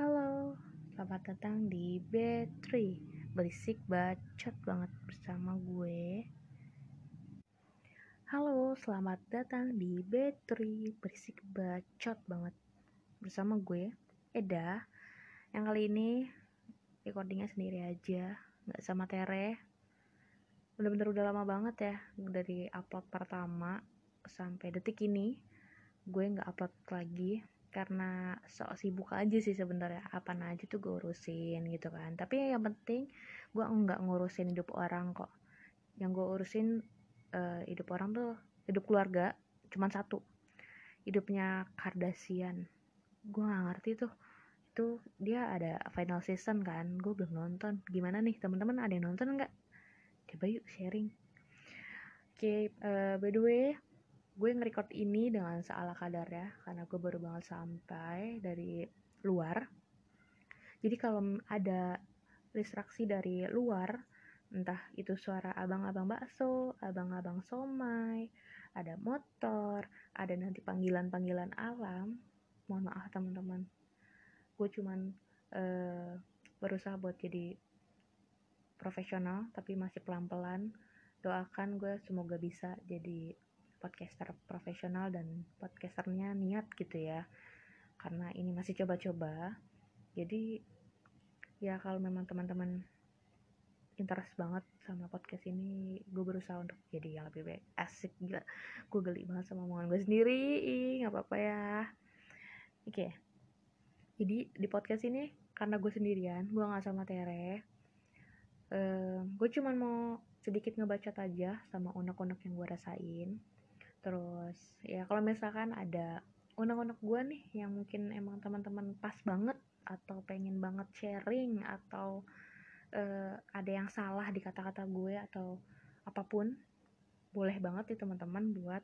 Halo, selamat datang di B3 Berisik bacot banget bersama gue. Halo, selamat datang di B3 Berisik bacot banget bersama gue Eda. Yang kali ini recordingnya sendiri aja Gak sama Tere. Bener-bener udah lama banget ya Dari upload pertama sampai detik ini Gue gak upload lagi karena sok sibuk aja sih sebenarnya. Apa aja tuh gue urusin gitu kan. Tapi yang penting gue nggak ngurusin hidup orang kok. Yang gue urusin uh, hidup orang tuh hidup keluarga cuman satu. Hidupnya Kardashian. Gue nggak ngerti tuh. Itu dia ada final season kan. Gue belum nonton. Gimana nih? Teman-teman ada yang nonton nggak? Coba yuk sharing. Oke okay, uh, by the way gue nge-record ini dengan seala kadar ya karena gue baru banget sampai dari luar jadi kalau ada distraksi dari luar entah itu suara abang-abang bakso, abang-abang somai, ada motor, ada nanti panggilan-panggilan alam. Mohon maaf teman-teman. Gue cuman uh, berusaha buat jadi profesional tapi masih pelan-pelan. Doakan gue semoga bisa jadi podcaster profesional dan podcasternya niat gitu ya. Karena ini masih coba-coba. Jadi ya kalau memang teman-teman interest banget sama podcast ini gue berusaha untuk jadi yang lebih baik. Asik gila. Gue geli banget sama omongan gue sendiri. Nggak apa-apa ya. Oke. Okay. jadi di podcast ini karena gue sendirian gue nggak sama Tere uh, gue cuman mau sedikit ngebaca aja sama unek-unek yang gue rasain terus ya kalau misalkan ada unek-unek gue nih yang mungkin emang teman-teman pas banget atau pengen banget sharing atau uh, ada yang salah di kata-kata gue atau apa pun boleh banget nih teman-teman buat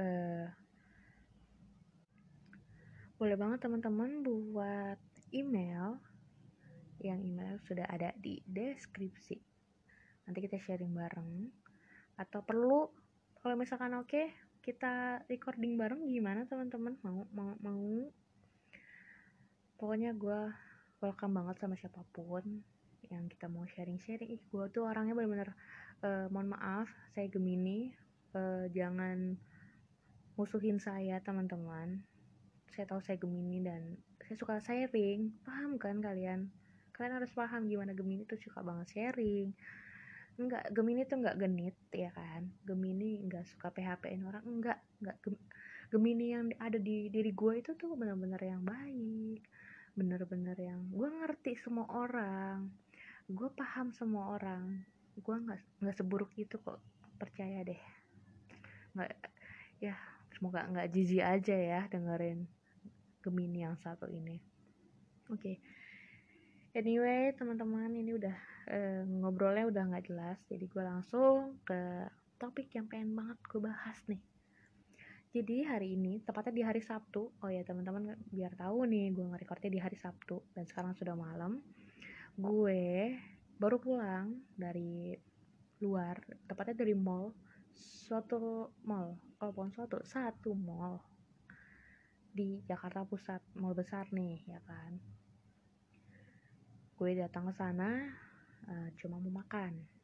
uh, boleh banget teman-teman buat email. Yang email sudah ada di deskripsi. Nanti kita sharing bareng. Atau perlu kalau misalkan oke okay, kita recording bareng gimana teman-teman? Mau mau mau? Pokoknya gue welcome banget sama siapa pun yang kita mau sharing-sharing. Gue tuh orangnya bener-bener uh, mohon maaf saya Gemini. Uh, jangan musuhin saya teman-teman. Saya tahu saya Gemini dan saya suka sharing. Paham kan kalian? Kalian harus paham gimana Gemini tuh suka banget sharing. Enggak Gemini tuh enggak genit ya kan? Gemini enggak suka PHP-in orang enggak enggak Gemini yang ada di diri gue itu tuh benar-benar yang baik bener-bener yang gue ngerti semua orang gue paham semua orang gue nggak nggak seburuk itu kok percaya deh nggak ya semoga nggak jijik aja ya dengerin Gemini yang satu ini oke okay. anyway teman-teman ini udah uh, ngobrolnya udah nggak jelas jadi gue langsung ke topik yang pengen banget gue bahas nih. Jadi hari ini tepatnya di hari Sabtu oh ya teman-teman biar tahu nih gue nge-recordnya di hari Sabtu dan sekarang sudah malam gue baru pulang dari luar tepatnya dari mall suatu mall kalau suatu satu mall di Jakarta Pusat mall besar nih ya kan. Gue datang ke sana uh, cuma mau makan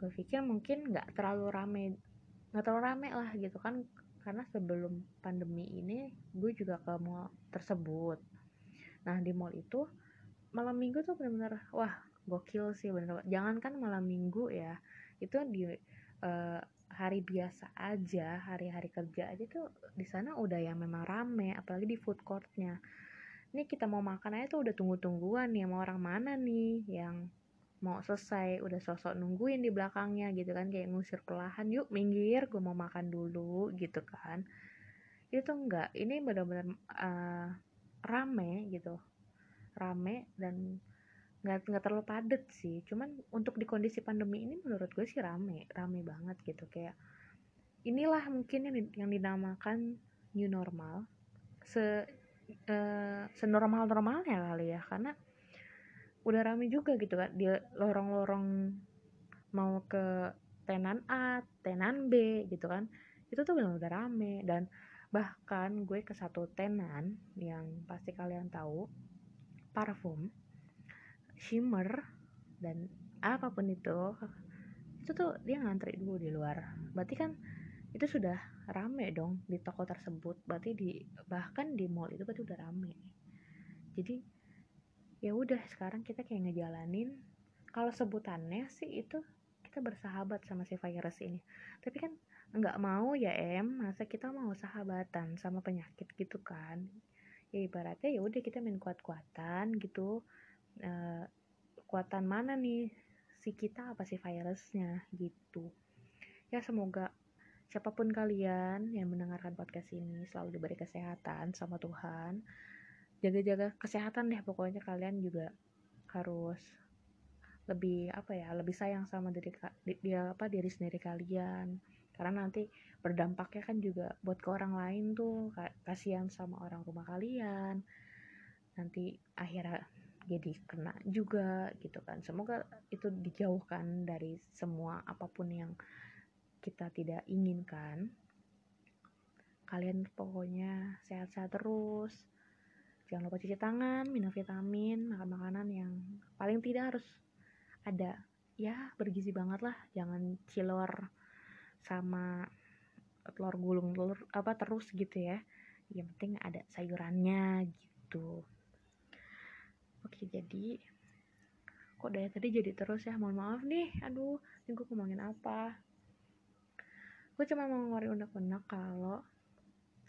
gue pikir mungkin nggak terlalu rame nggak terlalu rame lah gitu kan. Karena sebelum pandemi ini gue juga ke mall tersebut. Nah di mall itu malam minggu tuh bener-bener wah gokil sih bener jangan kan malam minggu ya itu di uh, hari biasa aja hari-hari kerja aja tuh di sana udah yang memang rame apalagi di food courtnya. Ini kita mau makan aja tuh udah tunggu-tungguan nih mau orang mana nih yang mau selesai udah sosok nungguin di belakangnya gitu kan kayak ngusir perlahan yuk minggir gue mau makan dulu gitu kan. Itu enggak ini benar-benar uh, rame gitu rame dan nggak nggak terlalu padet sih. Cuman untuk di kondisi pandemi ini menurut gue sih rame rame banget gitu kayak inilah mungkin yang, yang dinamakan new normal se uh, senormal normalnya kali ya karena udah rame juga gitu kan dia lorong-lorong mau ke tenan A tenan B gitu kan. Itu tuh benar udah rame. Dan bahkan gue ke satu tenan yang pasti kalian tahu parfum shimmer dan apa pun itu itu tuh dia ngantri dulu di luar. Berarti kan itu sudah rame dong di toko tersebut. Berarti di bahkan di mall itu berarti udah rame. Jadi ya udah sekarang kita kayak ngejalanin. Kalau sebutannya sih itu kita bersahabat sama si virus ini. Tapi kan nggak mau ya em. Masa kita mau sahabatan sama penyakit gitu kan? Ya ibaratnya ya udah kita main kuat-kuatan gitu. E, kuatan mana nih si kita apa si virusnya gitu. Ya semoga siapa pun kalian yang mendengarkan podcast ini selalu diberi kesehatan sama Tuhan jaga-jaga kesehatan deh pokoknya kalian juga harus lebih apa ya lebih sayang sama diri dia apa diri sendiri kalian. Karena nanti berdampaknya kan juga buat ke orang lain tuh kasihan sama orang rumah kalian. Nanti akhirnya jadi kena juga gitu kan. Semoga itu dijauhkan dari semua apa pun yang kita tidak inginkan. Kalian pokoknya sehat-sehat terus jangan lupa cuci tangan minum vitamin makan makanan yang paling tidak harus ada. Ya bergizi banget lah. Jangan cilor sama telur gulung telur apa terus gitu ya. Yang penting ada sayurannya gitu. Oke jadi kok dari tadi jadi terus ya? Mohon maaf nih. Aduh ini gue ngomongin apa? Gue cuma mau ngeluarin unek-unek kalau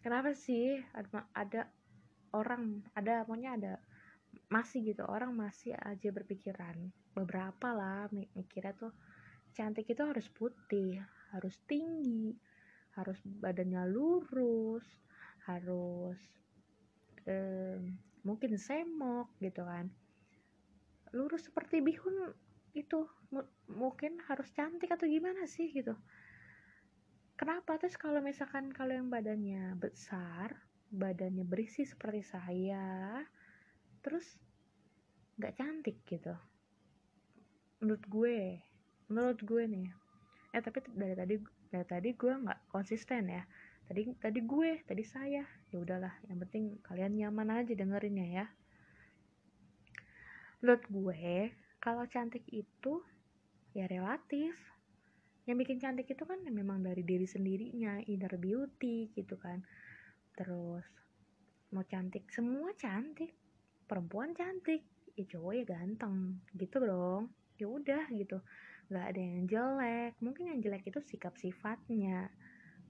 kenapa sih ada orang ada pokoknya ada masih gitu orang masih aja berpikiran beberapa lah mikirnya tuh cantik itu harus putih harus tinggi harus badannya lurus harus eh, mungkin semok gitu kan. Lurus seperti bihun itu mungkin harus cantik atau gimana sih gitu. Kenapa? Terus kalau misalkan kalau yang badannya besar badannya berisi seperti saya. Terus nggak cantik gitu. Menurut gue menurut gue nih. Eh tapi dari tadi dari tadi gue nggak konsisten ya. Tadi tadi gue tadi saya. Ya udahlah yang penting kalian nyaman aja dengerinnya ya. Menurut gue kalau cantik itu ya relatif. Yang bikin cantik itu kan memang dari diri sendirinya inner beauty gitu kan terus mau cantik semua cantik. Perempuan cantik ya cowok ya ganteng gitu dong. Ya udah gitu. Nggak ada yang jelek. Mungkin yang jelek itu sikap sifatnya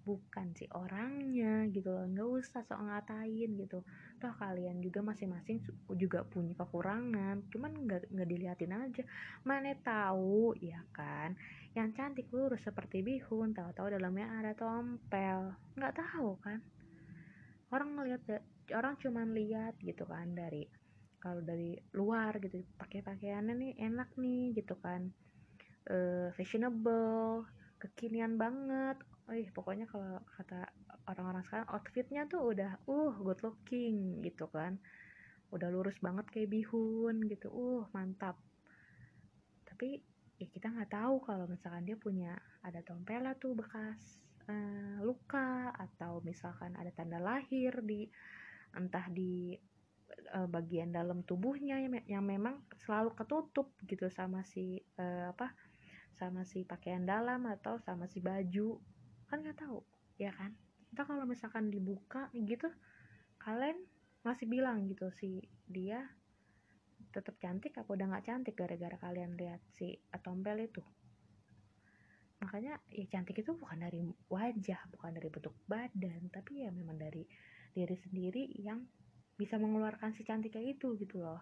bukan si orangnya gitu loh. Nggak usah sok ngatain gitu. Toh kalian juga masing-masing juga punya kekurangan. Cuman nggak nggak diliatin aja. Mana tahu ya kan? Yang cantik lurus seperti bihun tahu-tahu dalamnya ada tompel. Nggak tahu kan orang ngeliat orang cuman lihat gitu kan dari kalau dari luar gitu pakai pakaiannya nih enak nih gitu kan. Uh, fashionable kekinian banget. Eh pokoknya kalau kata orang-orang sekarang outfitnya tuh udah uh good looking gitu kan. Udah lurus banget kayak bihun gitu uh mantap. Tapi ya kita nggak tahu kalau misalkan dia punya ada tompela tuh bekas uh, luka atau misalkan ada tanda lahir di entah di uh, bagian dalam tubuhnya yang, yang memang selalu ketutup gitu sama si uh, apa sama si pakaian dalam atau sama si baju. Kan nggak tahu ya kan? Entah kalau misalkan dibuka gitu kalian masih bilang gitu si dia tetap cantik apa udah nggak cantik gara-gara kalian lihat si atombel itu makanya ya cantik itu bukan dari wajah bukan dari bentuk badan tapi ya memang dari diri sendiri yang bisa mengeluarkan si cantik kayak itu gitu loh.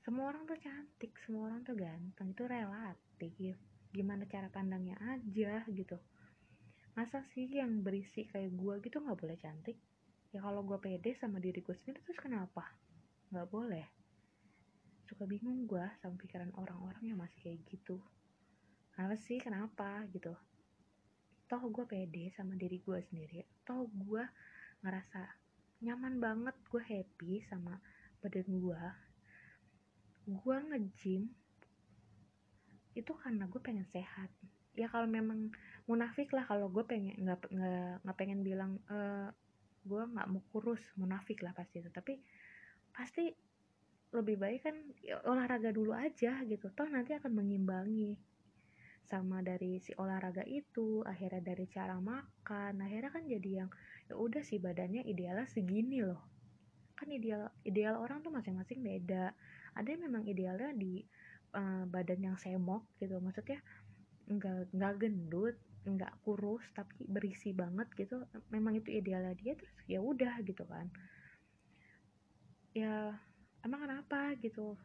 Semua orang tuh cantik semua orang tuh ganteng itu relatif. Gimana cara pandangnya aja gitu. Masa sih yang berisi kayak gue gitu nggak boleh cantik? Ya kalau gue pede sama diri gue sendiri terus kenapa? Nggak boleh. Suka bingung gue sama pikiran orang-orang yang masih kayak gitu kenapa sih kenapa gitu. Toh gue pede sama diri gue sendiri. Toh gue ngerasa nyaman banget gue happy sama badan gue gue nge-gym itu karena gue pengen sehat. Ya kalau memang munafik lah kalau gue pengen nggak nggak pengen bilang e, gue nggak mau kurus munafik lah pasti itu. Tapi pasti lebih baik kan ya, olahraga dulu aja gitu. Toh nanti akan mengimbangi sama dari si olahraga itu akhirnya dari cara makan akhirnya kan jadi yang ya udah sih badannya idealnya segini loh. Kan ideal ideal orang tuh masing-masing beda. Ada yang memang idealnya di uh, badan yang semok gitu maksudnya nggak nggak gendut nggak kurus tapi berisi banget gitu memang itu idealnya dia terus ya udah gitu kan. Ya emang kenapa? gitu.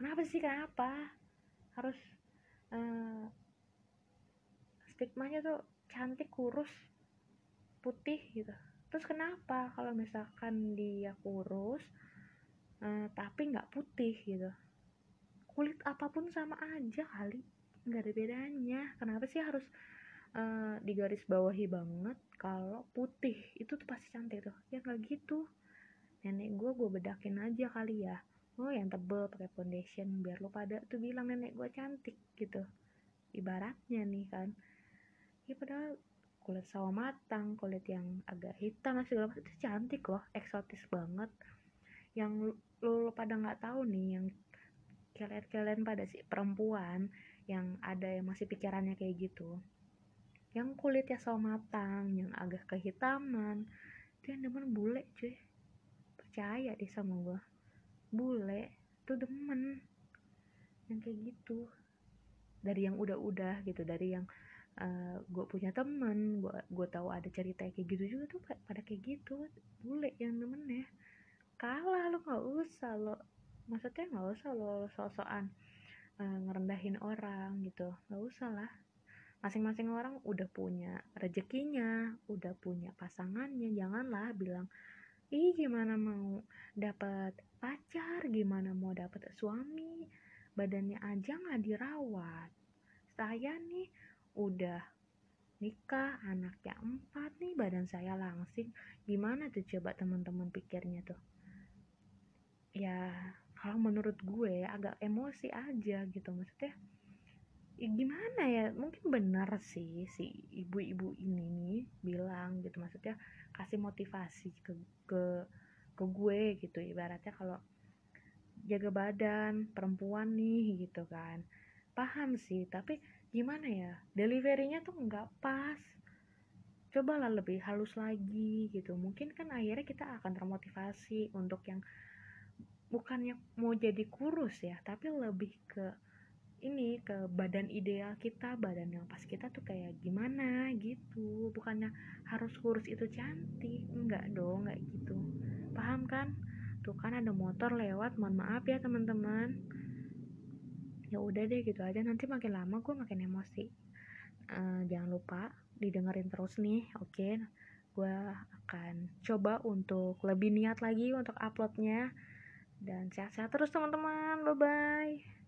Kenapa sih kenapa? Harus uh, stigmanya tuh cantik kurus putih gitu. Terus kenapa kalau misalkan dia kurus uh, tapi nggak putih gitu? Kulit apa pun sama aja kali nggak ada bedanya. Kenapa sih harus uh, digaris bawahi banget kalau putih? Itu tuh pasti cantik tuh. Ya nggak gitu. Nenek gue gue bedakin aja kali ya. Oh yang tebel pakai foundation biar lo pada tuh bilang nenek gue cantik gitu. Ibaratnya nih kan ya padahal kulit sawo matang kulit yang agak hitam segala macam itu cantik loh eksotis banget. Yang lo, lo pada nggak tahu nih yang kalian-kalian pada si perempuan yang ada yang masih pikirannya kayak gitu yang kulitnya sawo matang yang agak kehitaman itu yang demen bule cuy. Percaya deh sama gue bule tuh demen yang kayak gitu. Dari yang udah-udah gitu dari yang uh, eh, gue punya temen gue gue tahu ada cerita kayak gitu juga tuh pada kayak gitu. Bule yang demen ya kalah lo nggak usah lo maksudnya nggak usah lo sok-sokan uh, ngerendahin orang gitu. Nggak usah lah. Masing-masing orang udah punya rezekinya udah punya pasangannya. Janganlah bilang ih gimana mau dapat pacar gimana mau dapat suami? Badannya aja nggak dirawat. Saya nih udah. Nikah anaknya empat nih badan saya langsing. Gimana tuh coba teman-teman pikirnya tuh? Ya kalau menurut gue agak emosi aja gitu maksudnya ya gimana ya mungkin benar sih si ibu-ibu ini nih bilang gitu maksudnya kasih motivasi ke ke ke gue gitu ibaratnya kalau jaga badan perempuan nih gitu kan. Paham sih tapi gimana ya? Deliverynya tuh nggak pas. Cobalah lebih halus lagi gitu. Mungkin kan akhirnya kita akan termotivasi untuk yang bukannya mau jadi kurus ya tapi lebih ke ini ke badan ideal kita badan yang pas kita tuh kayak gimana gitu. Bukannya harus kurus itu cantik. Enggak dong enggak gitu. Paham kan? Tuh kan ada motor lewat mohon maaf ya teman-teman ya udah deh gitu aja. Nanti makin lama gue makin emosi. Uh, jangan lupa didengerin terus nih oke? Okay? gue akan coba untuk lebih niat lagi untuk uploadnya. Dan sehat-sehat terus teman-teman. Bye bye